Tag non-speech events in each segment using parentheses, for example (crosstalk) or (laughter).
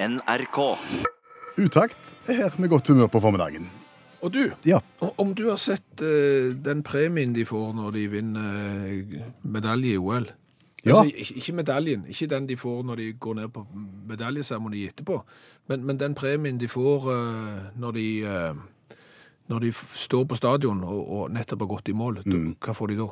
NRK. Utakt er her med godt humør på formiddagen. Og du, Ja, om du har sett eh, den premien de får når de vinner eh, medalje i OL? Ja. Altså, ikke, ikke medaljen, ikke den de får når de går ned på medaljeseremoni etterpå, men, men den premien de får eh, når de eh, når de f- står på stadion og, og nettopp har gått i mål, da, hva får de da?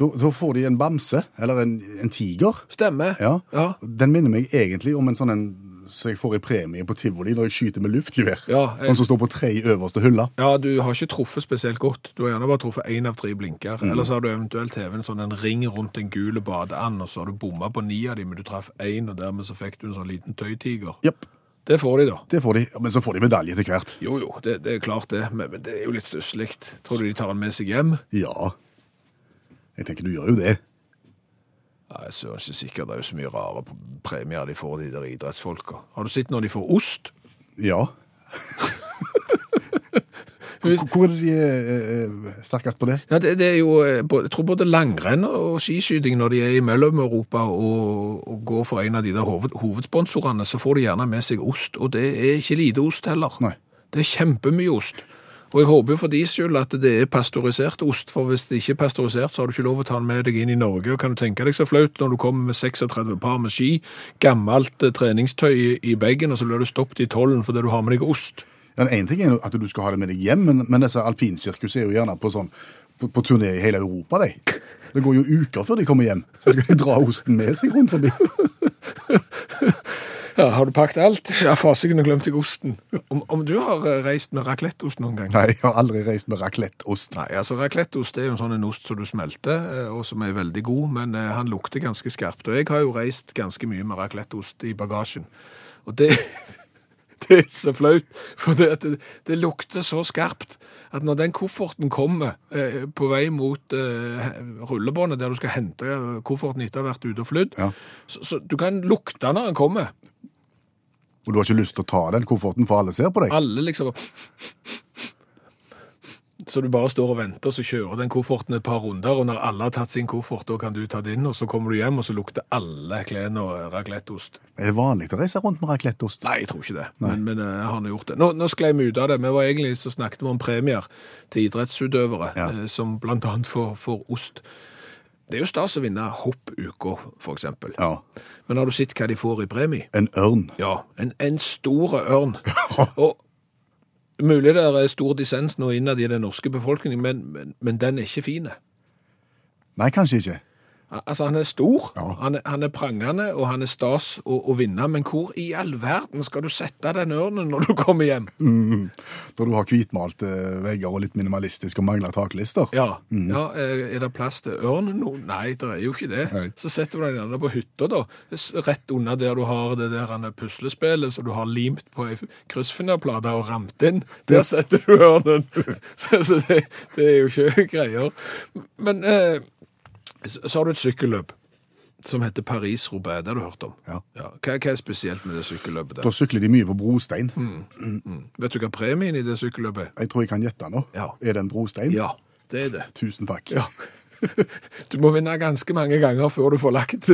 da, da får de en bamse, eller en, en tiger. Stemmer. Ja. Ja. Den minner meg egentlig om en sånn en som jeg får i premie på tivoli når jeg skyter med luftgevær. Ja, jeg- Sånn som står på tre øverste hylla. Ja, du har ikke truffet spesielt godt. Du har gjerne bare truffet én av tre blinker. Eller så har du eventuelt hevet en sånn en ring rundt en gul badeand, og så har du bomma på ni av dem, men du traff én, og dermed så fikk du en sånn liten tøytiger. Yep. Det får de, da. det får de. Men så får de medalje til hvert. Jo, jo, det, det er klart det, men, men det er jo litt stusslig. Tror du de tar den med seg hjem? Ja. Jeg tenker du gjør jo det. Nei, Jeg er ikke sikker. Det er jo så mye rare premier de får, de der idrettsfolka. Har du sett når de får ost? Ja. (laughs) Hvor, hvor er de eh, eh, sterkest på det? Ja, det, det er jo, eh, Jeg tror både langrenn og skiskyting, når de er i Mellom-Europa og, og går for en av de der hoved, hovedsponsorene, så får de gjerne med seg ost. Og det er ikke lite ost heller. Nei. Det er kjempemye ost. Og jeg håper jo for de skyld at det er pasteurisert ost, for hvis det ikke er pasteurisert, så har du ikke lov å ta den med deg inn i Norge. Og kan du tenke deg så flaut når du kommer med 36 par med ski, gammelt eh, treningstøy i, bagen, og så blir du stoppet i tollen fordi du har med deg ost. Ja, Én ting er at du skal ha det med deg hjem, men, men disse alpinsirkus er jo gjerne på, sånn, på, på turné i hele Europa. De. Det går jo uker før de kommer hjem. Så skal de dra osten med seg rundt forbi. (laughs) Ja, Har du pakket alt? Ja, fasiken, jeg glemte jeg osten. Om, om du har eh, reist med racletteost noen gang? Nei, jeg har aldri reist med racletteost. Nei, altså Racletteost er jo en sånn en ost som du smelter, eh, og som er veldig god, men eh, han lukter ganske skarpt. Og jeg har jo reist ganske mye med racletteost i bagasjen. Og det, (laughs) det er så flaut, for det, at det, det lukter så skarpt at når den kofferten kommer eh, på vei mot eh, rullebåndet der du skal hente kofferten etter å ha vært ute og flydd, Ja. så, så du kan lukte når den kommer. Og du har ikke lyst til å ta den kofferten, for alle ser på deg. Alle liksom Så du bare står og venter, så kjører den kofferten et par runder, og når alle har tatt sin koffert, da kan du ta din, og så kommer du hjem, og så lukter alle klærne og racletteost. Er det vanlig å reise rundt med racletteost? Nei, jeg tror ikke det, men, men eh, han har gjort det. Nå, nå sklei vi ut av det. Vi var egentlig så snakket vi om premier til idrettsutøvere, Ja. eh, som blant annet får, får ost. Det er jo stas å vinne hoppuka, eksempel. Ja. Men har du sett hva de får i premie? En ørn. Ja, en, en stor ørn. (laughs) Og mulig det er stor dissens nå innad i den norske befolkningen, men, men, men den er ikke fin. Nei, kanskje ikke. Al- Altså, han er stor, Ja. han, er, han er prangende, og han er stas å, å vinne, men hvor i all verden skal du sette den ørnen når du kommer hjem? Når du har hvitmalte vegger og litt minimalistisk og mangler taklister. Ja, ja eh, er det plass til ørnen nå? Nei, det er jo ikke det. Nei. Så setter du den gjerne på hytta da, rett under der du har det der er puslespillet, som du har limt på ei kryssfinnerplate og ramt inn. Der setter du ørnen. (laughs) så så det, det er jo ikke (laughs) greier. Men eh, så har du et sykkelløp som heter Paris-Roubaix, det har du hørt om. Ja. Hva, hva er spesielt med det sykkelløpet Da sykler de mye på brostein. Vet du hva premien i det sykkelløpet er? Jeg tror jeg kan gjette nå. Ja. Er det en brostein? Ja, det er det. Tusen takk. Ja. Du må vinne ganske mange ganger før du får lagt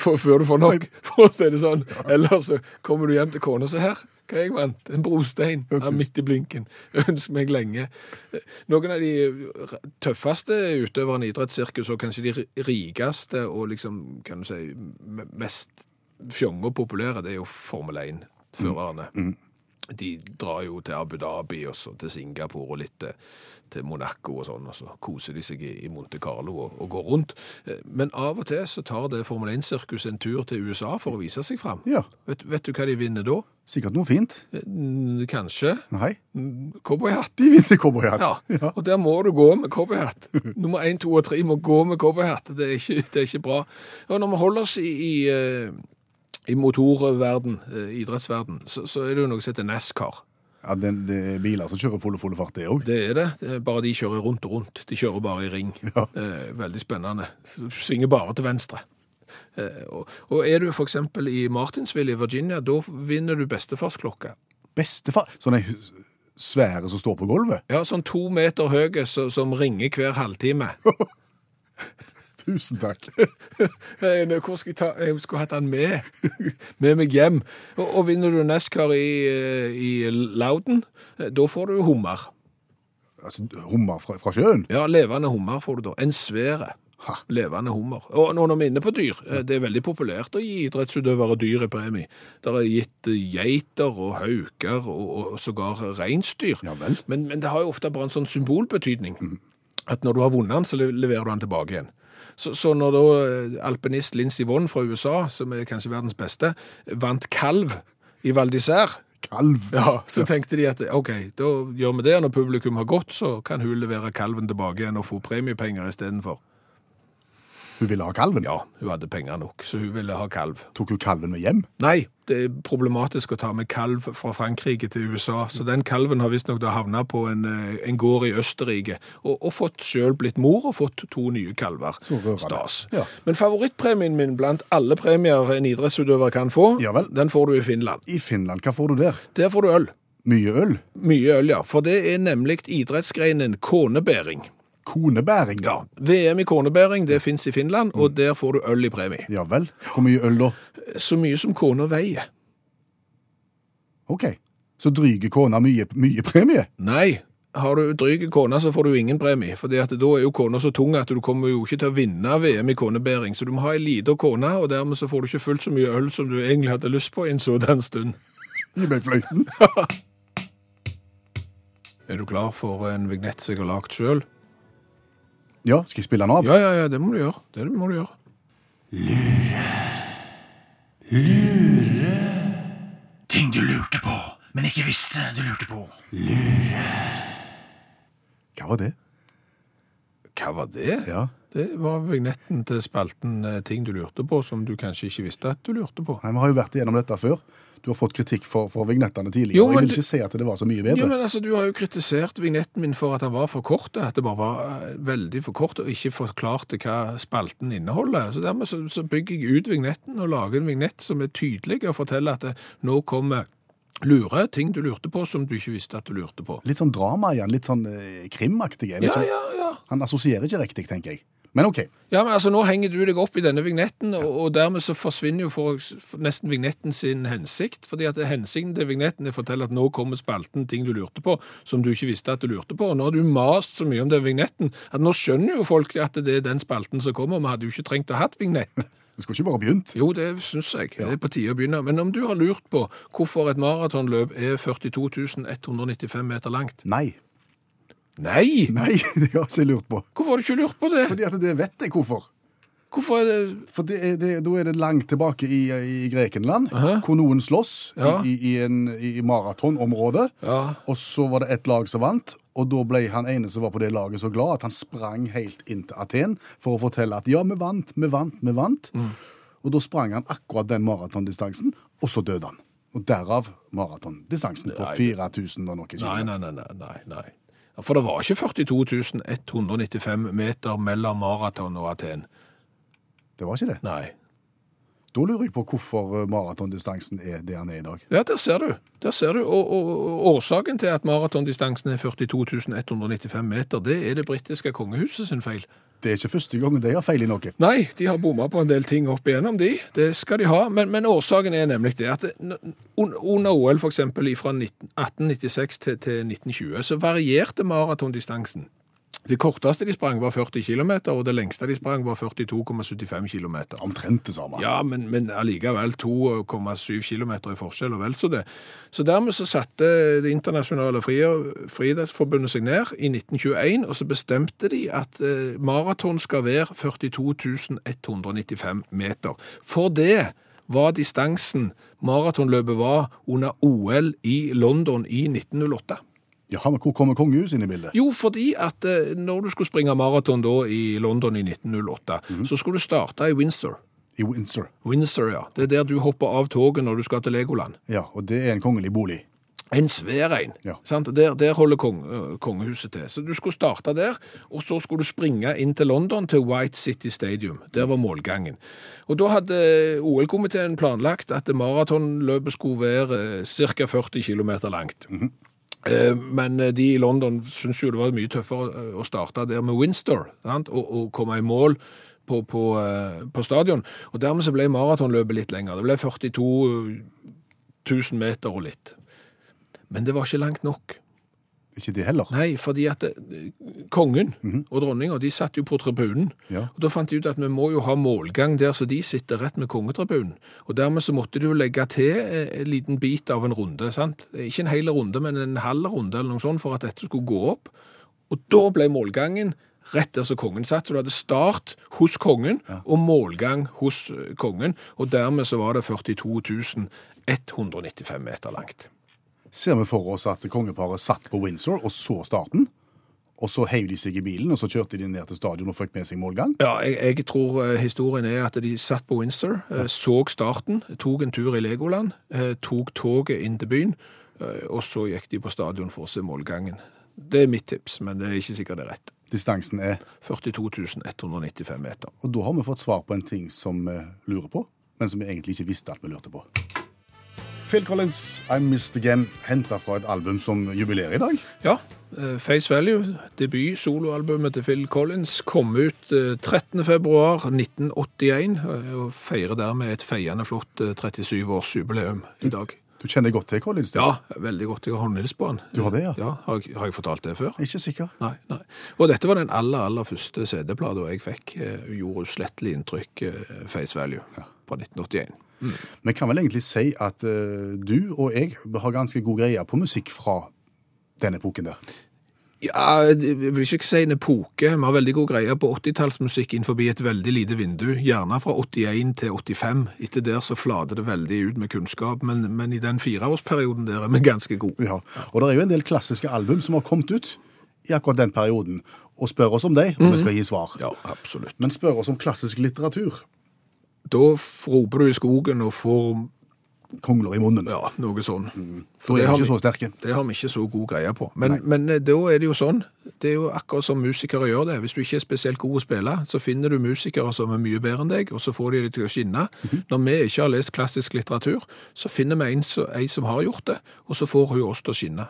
for, før du får nok, for å si det sånn. Ellers så kommer du hjem til kona og sier her, hva jeg vant? En brostein Ja, midt i blinken. Ønsker meg lenge. Noen av de tøffeste utøverne i idrettssirkus, og kanskje de rikeste og liksom, kan du si, mest fjonge og populære, det er jo Formel 1-førerne. De drar jo til Abu Dhabi og så til Singapore og litt til, til Monaco og sånn, og så koser de seg i, i Monte Carlo og, og går rundt. Eh, Men av og til så tar det Formel 1-sirkus en tur til USA for å vise seg fram. Ja, Vet, vet du hva de vinner da? sikkert noe fint. Eh, Kanskje Nei, mm, cowboyhatt. de vinner cowboyhatt. (laughs) Ja, og der må du gå med cowboyhatt. Nummer 1, 2 og 3 må gå med cowboyhatt. Det, er ikke- det er ikke bra. Og når vi holder oss i, i, eh, i motorverden, eh, idrettsverden, så, så er det jo noe som heter NASCAR. Ja, det, det er biler som kjører full og full fart, det òg. Det er det. bare de kjører rundt og rundt. De kjører bare i ring. Ja. Eh, veldig spennende. Svinger bare til venstre. Eh, og, og er du eksempel i Martinsville i Virginia, da vinner du bestefarsklokka. Bestefar Sånne svære som står på gulvet. Ja, sånn to meter høy som ringer hver halvtime. (laughs) Tusen takk. (laughs) Eh, Hvor skal jeg ta? Jeg skulle hatt han med. (laughs) med meg hjem. Og, og vinner du NASCAR i, eh, i Loudon, eh, da får du hummer. Altså, hummer fra, fra sjøen? Ja, levende hummer får du da. En svære. Ha. Levende hummer. Og nå når vi er inne på dyr, eh, det er veldig populært å gi idrettsutøvere dyr i premie. Det er gitt eh, geiter og hauker og, og sågar reinsdyr. Ja. Men, men det har jo ofte bare en sånn symbolbetydning. At når du har vunnet den, så leverer du den tilbake igjen. Så, så når da eh, alpinist Lindsey Vonn fra USA, som er kanskje verdens beste, vant kalv i Val d'Isère, Kalv. ja, så tenkte de at ok, da gjør vi det. Når publikum har gått, så kan hun levere kalven tilbake igjen og få premiepenger istedenfor. Hun ville ha kalven. Ja, hun hadde penger nok, så hun ville ha kalv. Tok hun kalven med hjem? Nei, det er problematisk å ta med kalv fra Frankrike til USA, så den kalven har visstnok havna på en, eh, en gård i Østerrike, og, og fått sjøl blitt mor og fått to nye kalver. Så. Stas. Ja. Men favorittpremien min blant alle premier en idrettsutøver kan få, Ja den får du i Finland. I Finland, hva får du der? Der får du øl. Mye øl? Mye øl, ja. For det er nemlig idrettsgreinen konebæring. Konebæring? Ja, VM i konebæring, det fins i Finland, og der får du øl i premie. Ja vel. Hvor mye øl da? Så mye som kona veier. Ok. Så dryger kona mye, mye premie? Nei, har du dryg kone, så får du ingen premie. For da er jo kona så tung at du kommer jo ikke til å vinne VM i konebæring. Så du må ha ei lita kone, og dermed så får du ikke fullt så mye øl som du egentlig hadde lyst på i en sådan stund. Gi meg fløyten. (laughs) Er du klar for en vignett som jeg har lagd sjøl? Ja, skal jeg spille den av? Ja, ja, ja, det må du gjøre. Det må du gjøre. Ting du lurte på, men ikke visste du lurte på. Lure. Hva var det? Hva var det? Ja. Det var vignetten til spalten eh, Ting du lurte på, som du kanskje ikke visste at du lurte på. Nei, Vi har jo vært igjennom dette før. Du har fått kritikk for, for vignettene tidligere. Jo, og men jeg vil ikke si at det var så mye bedre. Jo, men altså, Du har jo kritisert vignetten min for at den var for kort, at det bare var eh, veldig for kort, og ikke forklarte hva spalten inneholder. Så Dermed så, så bygger jeg ut vignetten og lager en vignett som er tydelig og forteller at det, nå kommer lure ting du lurte på som du ikke visste at du lurte på. Litt sånn drama igjen, litt sånn eh, krimaktig. Jeg vet Ja, ikke. ja, ja. Han assosierer ikke riktig, tenker jeg. Men OK. Ja, men altså, Nå henger du deg opp i denne vignetten, og, og dermed så forsvinner jo for, for nesten vignetten sin hensikt. fordi at Hensikten til vignetten er å fortelle at nå kommer spalten ting du lurte på, som du ikke visste at du lurte på. Og Nå har du mast så mye om den vignetten at nå skjønner jo folk at det er den spalten som kommer. Vi hadde jo ikke trengt å ha hatt vignett. Du skulle ikke bare begynt. Jo, det syns jeg. Det er på tide å begynne. Men om du har lurt på hvorfor et maratonløp er 42 195 meter langt Nei. Nei! Nei, (laughs) det har jeg ikke lurt på. Hvorfor har du ikke lurt på det? Fordi at det vet jeg hvorfor. Hvorfor er det For det er, det, da er det langt tilbake i, i Grekenland, Aha. hvor noen slåss Ja. i, i, i maratonområdet. Ja. Og så var det ett lag som vant, og da ble han ene som var på det laget så glad at han sprang helt inn til Aten for å fortelle at ja, vi vant, vi vant, vi vant. Mm. Og da sprang han akkurat den maratondistansen, og så døde han. Og derav maratondistansen på 4000 og noe Nei, nei, nei, nei, nei, nei. For det var ikke 42 195 meter mellom maraton og Aten. Det var ikke det. Nei. Da lurer jeg på hvorfor eh, maratondistansen er det den er i dag. Ja, der ser du. Der ser du. Og, og, og årsaken til at maratondistansen er 42.195 meter, det er det britiske kongehuset sin feil. Det er ikke første gang de har feil i noe. Nei, de har bomma på en del ting opp igjennom, de. Det skal de ha. Men, men årsaken er nemlig det at under OL f.eks. fra 1896 til, til 1920 så varierte maratondistansen. Det korteste de sprang var 40 km, og det lengste de sprang var 42,75 km. Omtrent det samme. Ja, men, men allikevel 2,7 km i forskjell, og vel så det. Så dermed så satte det internasjonale fri- friidrettsforbundet seg ned i 1921, og så bestemte de at eh, maraton skal være 42.195 meter. For det var distansen maratonløpet var under OL i London i 1908. Jaha, men hvor kommer kongehuset inn i bildet? Jo, fordi at eh, når du skulle springe maraton da i London i 1908, så skulle du starte i Windsor. I Windsor. Windsor, ja. Det er der du hopper av toget når du skal til Legoland. Ja, og det er en kongelig bolig. En svær en. Ja. Der, der holder kong, uh, kongehuset til. Så du skulle starte der, og så skulle du springe inn til London, til White City Stadium. Der var målgangen. Og da hadde OL-komiteen planlagt at maratonløpet skulle være ca. 40 km langt. Eh, Men eh, de i London syntes jo det var mye tøffere eh, å starte der med Winster sant? Og, og komme i mål på, på, eh, på stadion. Og dermed så ble maratonløpet litt lenger. Det ble 42 000 meter og litt. Men det var ikke langt nok. Ikke de heller. Nei, fordi at eh, kongen og dronninga de satt jo på tribunen. Ja. Og Da fant de ut at vi må jo ha målgang der så de sitter rett med kongetribunen. Og Dermed så måtte de jo legge til eh, en liten bit av en runde. sant? Ikke en hel runde, men en halv runde eller noe sånt for at dette skulle gå opp. Og da ble målgangen rett der som kongen satt. Så du hadde start hos kongen og målgang hos eh, kongen. Og dermed så var det 42 195 meter langt. Ser vi for oss at kongeparet satt på Windsor og så starten, og så heiv de seg i bilen, og så kjørte de ned til stadion og fikk med seg målgang? Ja, jeg, jeg tror eh, historien er at de satt på Windsor, eh, så starten, tok en tur i Legoland, eh, tok toget inn til byen, og så gikk de på stadion for å se målgangen. Det er mitt tips, men det er ikke sikkert det er rett. Distansen er 42.195 meter. Og da har vi fått svar på en ting som vi lurer på, men som vi egentlig ikke visste at vi lurte på. Phil Collins, I Missed Again, henta fra et album som jubilerer i dag. Ja, eh, Face Value, debut soloalbumet til Phil Collins, kom ut eh, 13. februar 1981, eh, og feirer dermed et feiende flott eh, 37-årsjubileum i dag. Du kjenner godt til Collins? du? Ja, veldig godt. Jeg har håndhils på han. Du har det, ja? Ja, har, jeg- har jeg fortalt det før? Ikke sikker. Nei, nei. Og dette var den aller, aller første CD-plata jeg fikk. eh, Gjorde uslettelig inntrykk, eh, Face Value, fra 1981. Vi kan vel egentlig si at uh, du og jeg har ganske god greie på musikk fra den epoken der. Ja, jeg vil ikke si en epoke. Vi har veldig god greie på 80-tallsmusikk innenfor et veldig lite vindu. Gjerne fra 81 til 85. Etter der så flater det veldig ut med kunnskap, men, men i den fireårsperioden der er vi ganske gode. Ja. Og det er jo en del klassiske album som har kommet ut i akkurat den perioden, og spør oss om dem, og vi skal gi svar. Ja, absolutt. Men spør oss om klassisk litteratur. Da roper du i skogen og får Kongler i munnen. ja, noe sånn. Mm. For det, vi ikke vi- så. Det har vi ikke så god greie på. Men, men eh, da er det jo sånn. Det er jo akkurat som musikere gjør det. Hvis du ikke er spesielt god å spille, så finner du musikere som er mye bedre enn deg, og så får de det til å skinne. Når vi ikke har lest klassisk litteratur, så finner vi en, ei som har gjort det, og så får hun oss til å skinne.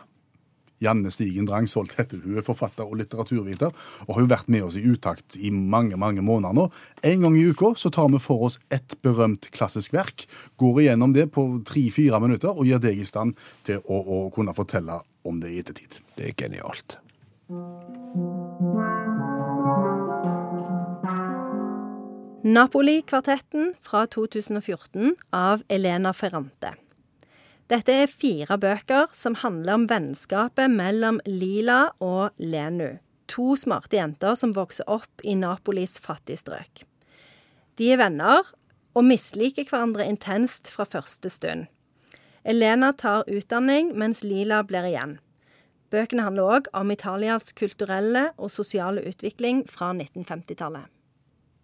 Janne Stigen Drangsholt heter hun, er forfatter og litteraturviter, og har jo vært med oss i utakt i mange mange måneder nå. En gang i uka så tar vi for oss et berømt klassisk verk, går igjennom det på tre-fire minutter og gjør deg i stand til å, å kunne fortelle om det i ettertid. Det er genialt. Napoli-kvartetten fra 2014 av Elena Ferrante. Dette er fire bøker som handler om vennskapet mellom Lila og Lenu. To smarte jenter som vokser opp i Napolis fattige strøk. De er venner og misliker hverandre intenst fra første stund. Elena tar utdanning, mens Lila blir igjen. Bøkene handler òg om Italias kulturelle og sosiale utvikling fra 1950-tallet.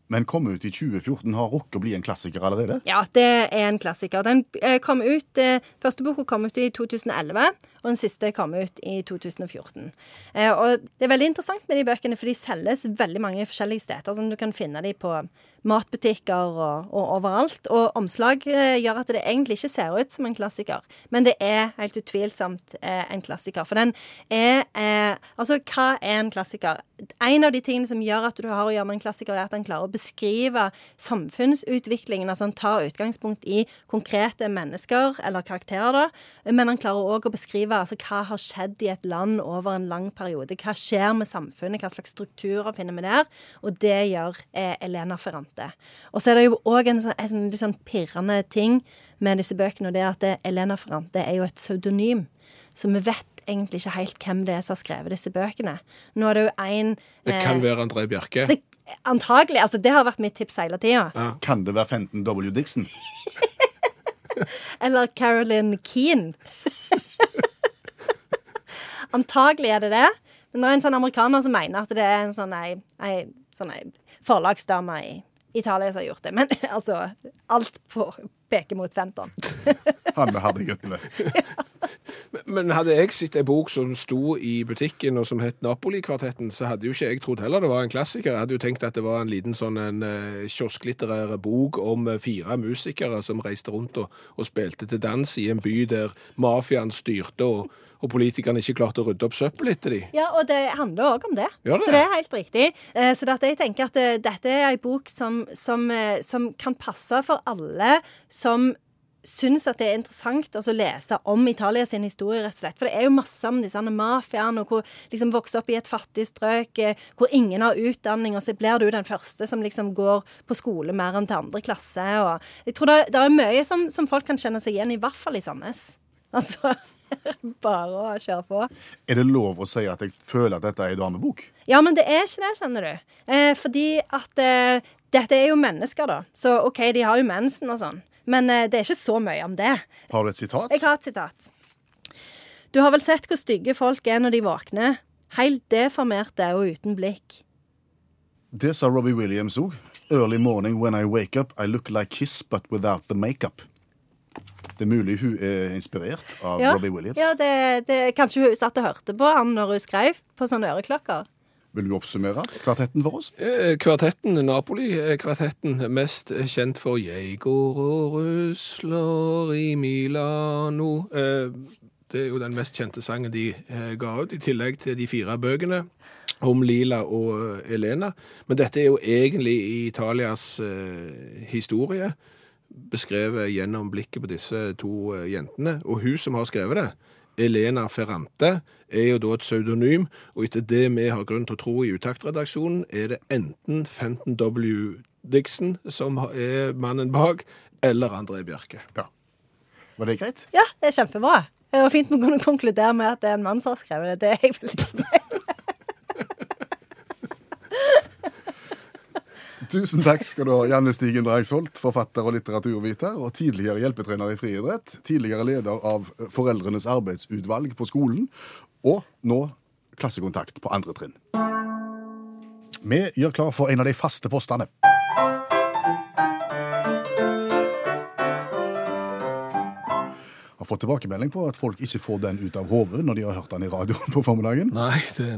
Men kom ut i 2014, har rukket å bli en klassiker allerede. Ja, det er en klassiker. Den eh, kom ut, eh, Første boka kom ut i 2011, og den siste kom ut i 2014. Eh, og Det er veldig interessant med de bøkene, for de selges veldig mange forskjellige steder. sånn Du kan finne dem på matbutikker og, og overalt. Og omslag eh, gjør at det egentlig ikke ser ut som en klassiker, men det er helt utvilsomt eh, en klassiker. For den er eh, Altså, hva er en klassiker? En av de tingene som gjør at du har å gjøre med en klassiker, er at han klarer å beskrive samfunnsutviklingen. Altså han tar utgangspunkt i konkrete mennesker eller karakterer, da. Men han klarer òg å beskrive altså, hva har skjedd i et land over en lang periode. Hva skjer med samfunnet, hva slags strukturer finner vi der? Og det gjør eh, Elena Ferrante. Og så er det jo òg en, sånn, en litt sånn pirrende ting med disse bøkene, og det er at det, Elena Ferrante er jo et pseudonym. Så vi vet egentlig ikke helt hvem det er som har skrevet disse bøkene. Nå er det jo en Det kan være André Bjerke. det, Antagelig. altså Det har vært mitt tips hele tida. Kan det være Fenton W. Dixon? (laughs) Eller Carolyn Keane. (laughs) Antagelig er det det. Men det er en sånn amerikaner som mener at det er en sånn ei, ei, sånn ei forlagsdame i Italia som har gjort det. Men (laughs) altså Alt på, peker mot Fenton. (laughs) Han med herdeguttene. Men hadde jeg sett en bok som sto i butikken og som het Napoli-kvartetten, så hadde jo ikke jeg trodd heller det var en klassiker. Jeg hadde jo tenkt at det var en liten sånn en eh, kiosklitterær bok om eh, fire musikere som reiste rundt og, og spilte til dans i en by der mafiaen styrte og, og politikerne ikke klarte å rydde opp søppel etter dem. Ja, og det handler òg om det. Ja, det? Så det er helt riktig. Eh, Så at jeg tenker at eh, dette er ei bok som, som, eh, som kan passe for alle som syns at det er interessant å lese om Italia sin historie, rett og slett. For det er jo masse om disse mafiaene, og hvor liksom vokser opp i et fattig strøk, hvor ingen har utdanning, og så blir du den første som liksom går på skole mer enn til andre klasse. Og jeg tror det, det er mye som, som folk kan kjenne seg igjen i, i hvert fall i Sandnes. Altså (laughs) Bare å kjøre på. Er det lov å si at jeg føler at dette er en damebok? Ja, men det er ikke det, skjønner du. Eh, fordi at eh, dette er jo mennesker, da. Så OK, de har jo mensen og sånn. Men eh, det er ikke så mye om det. Har du et sitat? Jeg har et sitat. Du har vel sett hvor stygge folk er når de våkner? Helt deformerte og uten blikk. Det sa Robbie Williams òg. Early morning when I wake up, I look like Kiss, but without the makeup. Det er mulig hun er inspirert av Ja, Robbie Williams. ja det, det, kanskje hun satt og hørte på han når hun skrev på sånne øreklokker. Vil du oppsummere kvartetten for oss? Eh, Kvartetten, Napoli-kvartetten, mest kjent for 'Jeg går og rusler i Milano'. Eh, Det er jo den mest kjente sangen de eh, ga ut, i tillegg til de fire bøkene om Lila og eh, Elena. Men dette er jo egentlig Italias eh, historie, beskrevet gjennom blikket på disse to eh, jentene. Og hun som har skrevet det, Elena Ferrante, er jo da et pseudonym, og etter det vi har grunn til å tro i Utaktredaksjonen, er det enten Fenton W. Dixon som er mannen bak, eller André Bjerke. Ja. Var det greit? Ja, det er kjempebra. Det var fint vi kunne konkludere med at det er en mann som har skrevet det. Det er jeg veldig fornøyd Tusen takk skal du ha, Janne Stigen Drangsholt, forfatter og litteraturviter, og tidligere hjelpetrener i friidrett, tidligere leder av Foreldrenes arbeidsutvalg på skolen, og nå klassekontakt på andre trinn. Vi gjør klar for en av de faste postene. Fått tilbakemelding på at folk ikke får den ut av hodet når de har hørt den i radioen på formiddagen. Nei, det, er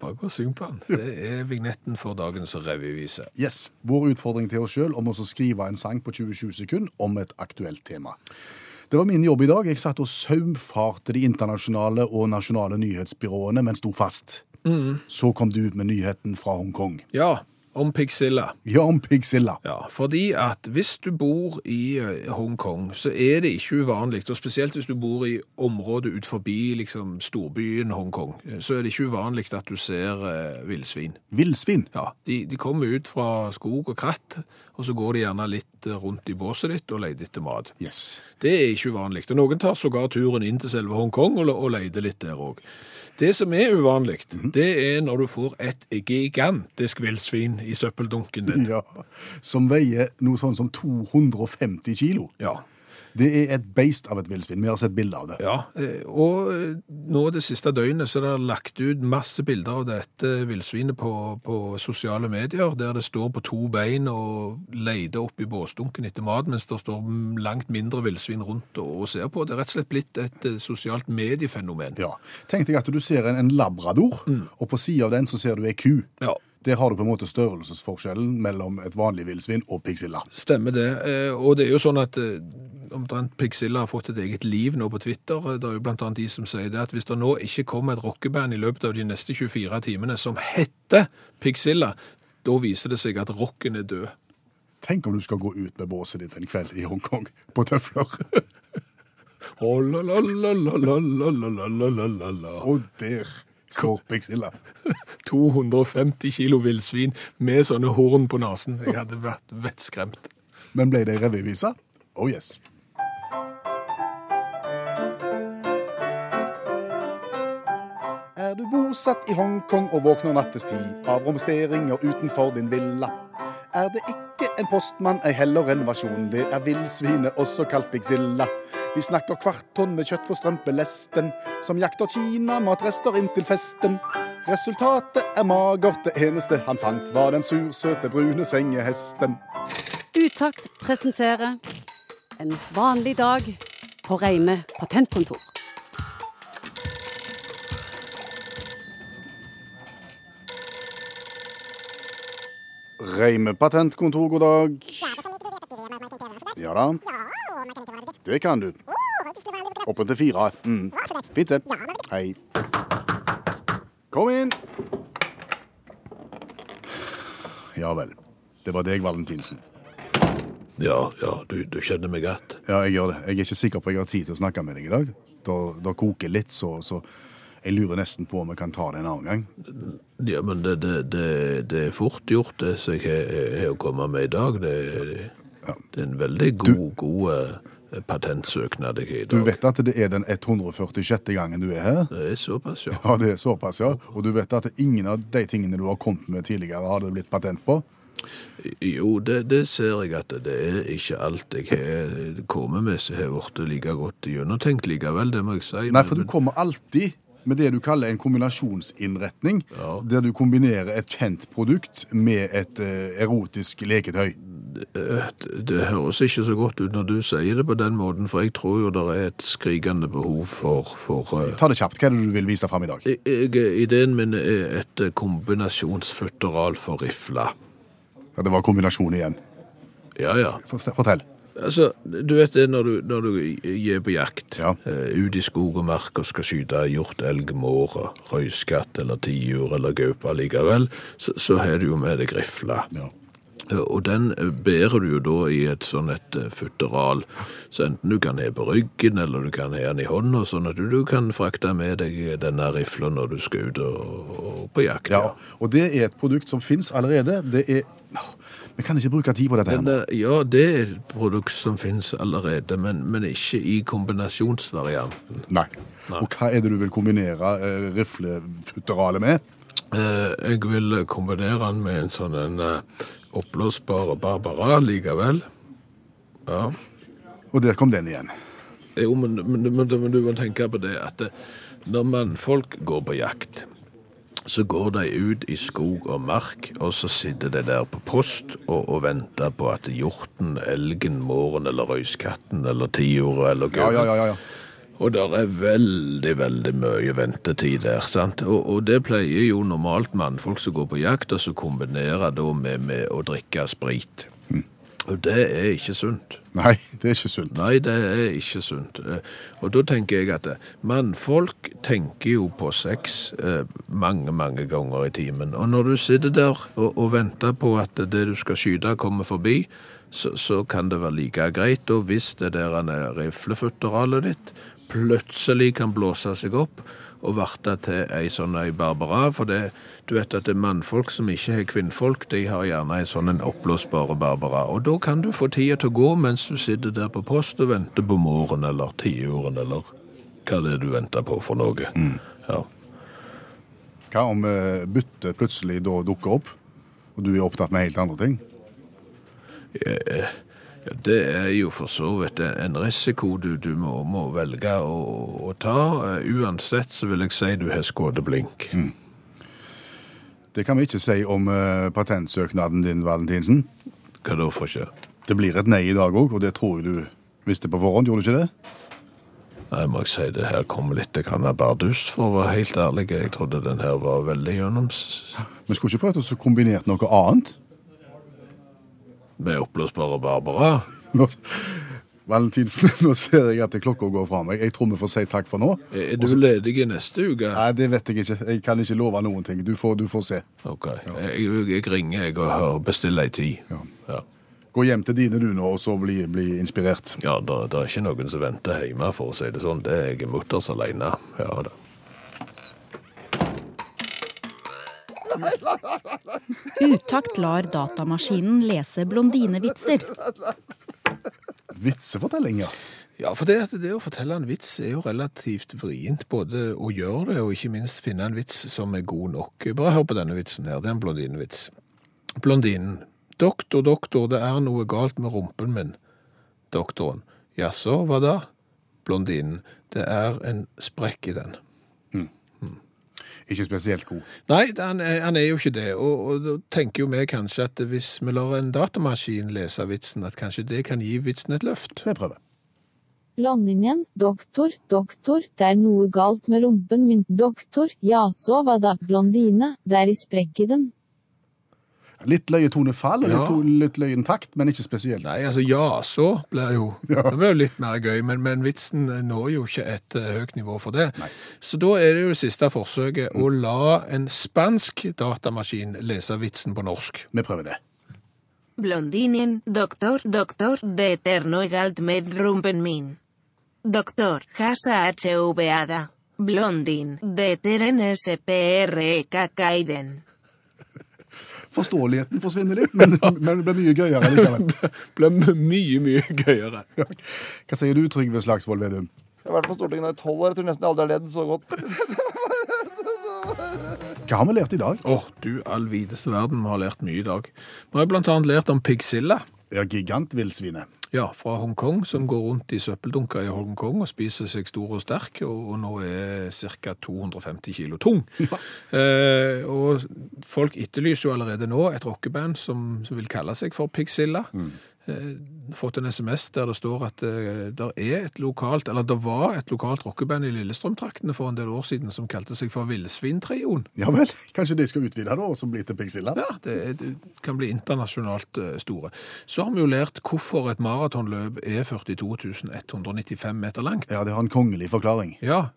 bare å synge på den. Det er vignetten for dagens revyvise. Yes, Vår utfordring til oss sjøl om å skrive en sang på 20-20 sekunder om et aktuelt tema. Det var min jobb i dag. Jeg satt og saumfarte de internasjonale og nasjonale nyhetsbyråene, men sto fast. Så kom du ut med nyheten fra Hongkong. Ja, om Pixilla. Ja, om Pigzilla. Ja, fordi at hvis du bor i eh, Hongkong, så er det ikke uvanlig, og spesielt hvis du bor i området ut forbi liksom, storbyen Hongkong, eh, så er det ikke uvanlig at du ser eh, villsvin. Villsvin. Ja, de, de kommer ut fra skog og kratt, og så går de gjerne litt eh, rundt i båset ditt og leter etter mat. Yes. Det er ikke uvanlig. Og noen tar sågar turen inn til selve Hongkong og, og leter litt der òg. Det som er uvanlig, det er når du får et gigantisk villsvin i søppeldunken din. Ja. Som veier noe sånn som 250 kilo. Ja. Det er et beist av et villsvin. Vi har sett bilde av det. Ja, eh, og eh, nå det siste døgnet så er det lagt ut masse bilder av dette villsvinet på, på sosiale medier, der det står på to bein og leter opp i båsdunken etter mat, mens det står langt mindre villsvin rundt og, og ser på. Det er rett og slett blitt et eh, sosialt mediefenomen. Ja. Tenk deg at du ser en, en labrador, og på sida av den så ser du ei ku. Ja, Der har du på en måte størrelsesforskjellen mellom et vanlig villsvin og piggsilla. Stemmer det. Eh, Og det er jo sånn at eh, omtrent Pixilla har fått et eget liv nå på Twitter. Eh, Det er jo blant annet de som sier det at hvis det nå ikke kommer et rockeband i løpet av de neste 24 timene som heter Pixilla, da viser det seg at rocken er død. Tenk om du skal gå ut med båset ditt en kveld i Hongkong på tøfler. (laughs) Oh, la, la, la, la, la, la, la, la, la. Og der står (laughs) 250 kilo villsvin med sånne horn på nesen. Jeg hadde vært vettskremt. Men ble det revyvise? Oh yes. Er du bosatt i Hongkong og våkner nattestid av romsteringer utenfor din villa? Er det ikke en postmann, ei heller en versjon. Det er villsvinet, også kalt Bigzilla. Vi snakker kvart tonn med kjøtt på strømpelesten, som jakter Kina-matrester inn til festen. Resultatet er magert, det eneste han fant, var den sursøte brune sengehesten. Utakt presenterer En vanlig dag på Reime patentkontor. Reime patentkontor, god dag. Ja da. Det kan du. Oppe til fire. Mm. Fint, det. Hei. Kom inn. Ja vel. Det var deg, Valentinsen. Ja, ja, du, du kjenner meg godt. Ja, jeg gjør det. Jeg er ikke sikker på at jeg har tid til å snakke med deg i dag. Da, da koker litt, så, så jeg lurer nesten på om vi kan ta det en annen gang. Ja, men det, det, det, det er fort gjort, det som jeg har- å komme med i dag. Det, det er en veldig god, god eh, patentsøknad jeg har i Du vet at det er den 146. gangen du er her? Det er såpass, ja. Ja, det er såpass, ja. Og du vet at ingen av de tingene du har kommet med tidligere, har det blitt patent på? Jo, det, det ser jeg at det er ikke alt jeg har kommet med som har blitt like godt gjennomtenkt likevel, det må jeg si. Nei, for du kommer alltid med det du kaller en kombinasjonsinnretning, Ja. der du kombinerer et kjent produkt med et eh, erotisk leketøy. Eh, Det, høres ikke så godt ut når du sier det på den måten, for jeg tror jo det er et skrikende behov for, for eh, Ta det kjapt. Hva er det du vil vise fram i dag? jeg, jeg- Ideen min er et eh, kombinasjonsfutteral for rifle. Ja, det var kombinasjon igjen. Ja, ja. Fortell. Altså, du vet det når du, når du er på jakt, Ja. Uh, ut i skog og mark og skal skyte hjort, elg, måre, røyskatt eller tiur eller gaupe likevel, så, så har du jo med deg rifle. Ja. Eh, Og den eh, bærer du jo da i et sånn et eh, futteral, så enten du kan ha på ryggen, eller du kan ha den i hånda, sånn at du, kan frakte med deg denne rifla når du skal ut og, og på jakt. ja. Og det er et produkt som fins allerede. Det er Vi kan ikke bruke tid på dette her nå. ja, det er et produkt som finnes allerede, men, men ikke i kombinasjonsvarianten. Nei. Og hva er det du vil kombinere eh, riflefutteralet med? Eh, jeg vil kombinere den med en sånn en oppblåsbar Barbara likevel. Ja. Og der kom den igjen. Jo, men, men, men, men du må tenke på det at eh, når mannfolk går på jakt, så går de ut i skog og mark, og så sitter de der på post og, og venter på at hjorten, elgen, måren eller røyskatten eller tiuret eller Ja, ja, ja. ja, ja. Og det er veldig, veldig mye ventetid der, sant? Og, og det pleier jo normalt mannfolk som går på jakt, og så kombinerer da med, med å drikke sprit. Og det er ikke sunt. Nei, det er ikke sunt. Nei, det er ikke sunt. Eh, Og da tenker jeg at eh, mannfolk tenker jo på sex eh, mange, mange ganger i timen. Og når du sitter der og, og venter på at det du skal skyte kommer forbi, så, så kan det være like greit. Og hvis det der er riflefutteralet ditt plutselig kan blåse seg opp og verte til ei sånn ei Barbara, for det, du vet at det er mannfolk som ikke har kvinnfolk, de har gjerne en sånn en oppblåsbare Barbara. Og da kan du få tida til å gå mens du sitter der på post og venter på morgen eller tiuren eller hva det er du venter på for noe. Ja. Hva om eh, byttet plutselig da dukker opp, og du er opptatt med helt andre ting? Ja, det er jo for så vidt en- risiko du, du må, må velge å, å ta. Eh, Uansett så vil jeg si du har skådeblink. Det kan vi ikke si om uh, patentsøknaden din, Valentinsen. Hva da for ikke? Det blir et nei i dag òg, og det tror jeg du visste på forhånd, gjorde du ikke det? Nei, må jeg si det her kommer litt bardust, for å være helt ærlig. Jeg trodde den her var veldig gjennoms... Vi skulle ikke prøvd å kombinere noe annet. Med oppblåsbare Barbara. Nå, Valentinsen, (laughs) nå ser jeg at klokka går fra meg. Jeg tror vi får si takk for nå. Er du ledig i neste uke? Nei, det vet jeg ikke. Jeg kan ikke love noen ting. Du får, du får se. Ok, jeg, jeg ringer jeg og bestiller ei tid. Ja. Ja, Gå hjem til dine du nå, og så bli, bli inspirert. ja det er ikke noen som venter hjemme, for å si det sånn. Det er jeg mutters alene. Ja da. Utakt lar datamaskinen lese blondinevitser. Vitsefortelling, ja. Ja, for det, det å fortelle en vits er jo relativt vrient. Både å gjøre det, og ikke minst finne en vits som er god nok. Bare hør på denne vitsen her. Det er en blondinevits. Blondinen. Doktor, doktor, det er noe galt med rumpen min. Doktoren. Jaså, hva da? Blondinen. Det er en sprekk i den. Ikke spesielt god. Nei, han han er jo ikke det. Og, og da tenker jo vi kanskje at hvis vi lar en datamaskin lese vitsen, at kanskje det kan gi vitsen et løft. Vi prøver. Blandingen, doktor, doktor, det er noe galt med rumpen min, doktor, jaså hva da, blondine, det er i sprekk i den. Litt løye tonefall og Ja. litt, to- litt løyen takt, men ikke spesielt. Nei, altså ja, så blir det jo (laughs) Det blir jo litt mer gøy, men, men vitsen når jo ikke et uh, høyt nivå for det. Så da er det jo det siste forsøket å la en spansk datamaskin lese vitsen på norsk. Vi prøver det. Blondinen, doktor, doktor, de eterno galt med rumpen min. Doktor, Hasa HVAda. Blondin, de teren SPREK Kaiden. Forståeligheten forsvinner litt, men, men det blir mye gøyere likevel. (laughs) Blir mye, mye gøyere. Hva sier du, Trygve Slagsvold Vedum? Jeg har vært på Stortinget nå i tolv år. Jeg tror nesten jeg aldri har ledd så godt. Hva har vi lært i dag? Åh, du all videste verden, vi har lært mye i dag. Vi har blant annet lært om piggsilla. Ja, Gigantvillsvinet. Ja, fra Hongkong, som går rundt i søppeldunker i Hongkong og spiser seg stor og sterk, og, nå er ca. 250 kilo tung. Eh, og folk etterlyser jo allerede nå et rockeband som, som vil kalle seg for Pigzilla. Eh, fått en SMS der det står at det er et lokalt, eller det var et lokalt rockeband i Lillestrøm-traktene for en del år siden som kalte seg for Villsvintrioen. Ja vel, (laughs) kanskje de skal utvide det og så bli til Pigzilla? Ja, det, det kan bli internasjonalt eh, store. Så har vi jo lært hvorfor et maratonløp er 42.195 meter langt. Ja, det har en kongelig forklaring. Ja,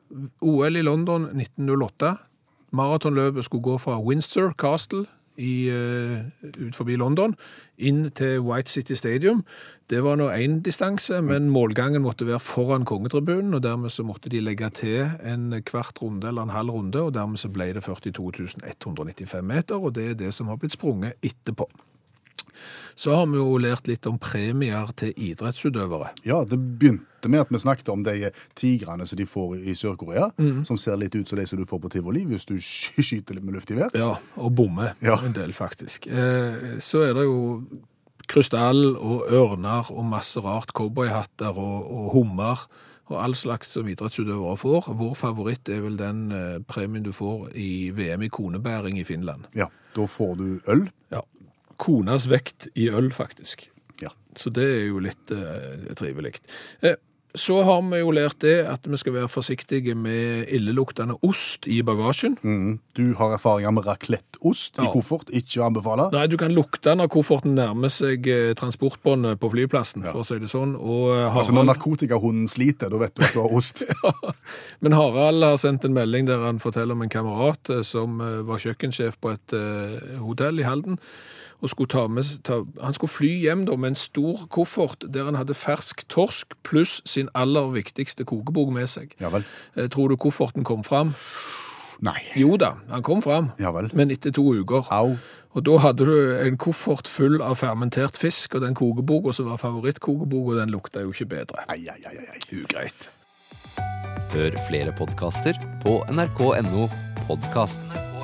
OL i London 1908. Maratonløpet skulle gå fra Windsor Castle i, eh, ut forbi London inn til White City Stadium. Det var nå én distanse, men målgangen måtte være foran kongetribunen, og dermed så måtte de legge til en kvart runde eller en halv runde, og dermed så ble det 42 195 meter, og det er det som har blitt sprunget etterpå. Så har vi jo lært litt om premier til idrettsutøvere. Ja, det begynte med at vi snakket om de tigrene som de får i Sør-Korea, som ser litt ut som de som du får på tivoli hvis du (laughs) skyter litt med luft i vær. Ja, og bommer Ja. en del, faktisk. Eh, så er det jo krystall og ørner og masse rart, cowboyhatter og, og hummer og all slags som idrettsutøvere får. Vår favoritt er vel den eh, premien du får i VM i konebæring i Finland. Ja, da får du øl. Ja. Konas vekt i øl, faktisk. Ja. Så det er jo litt eh, trivelig. Eh, så har vi jo lært det at vi skal være forsiktige med illeluktende ost i bagasjen. Mm. Du har erfaringer med racletteost i Ja. koffert, ikke å anbefale. Nei, du kan lukte når kofferten nærmer seg eh, transportbåndet på flyplassen, for å si det sånn. Og Harald... Altså Når narkotikahunden sliter, da vet du at du har ost. (laughs) men Harald har sendt en melding der han forteller om en kamerat eh, som eh, var kjøkkensjef på et eh, hotell i Halden. Og skulle ta med, ta, han skulle fly hjem da med en stor koffert der han hadde fersk torsk pluss sin aller viktigste kokebok med seg. Ja vel. Eh, Tror du kofferten kom fram? Nei. Jo da, han kom fram, Ja vel. men etter to uker. Au. Og da hadde du en koffert full av fermentert fisk, og den kokeboka som var favorittkokeboka, den lukta jo ikke bedre. Ai, ai, ai, ai. Ugreit. Hør flere podkaster på nrk.no podkast.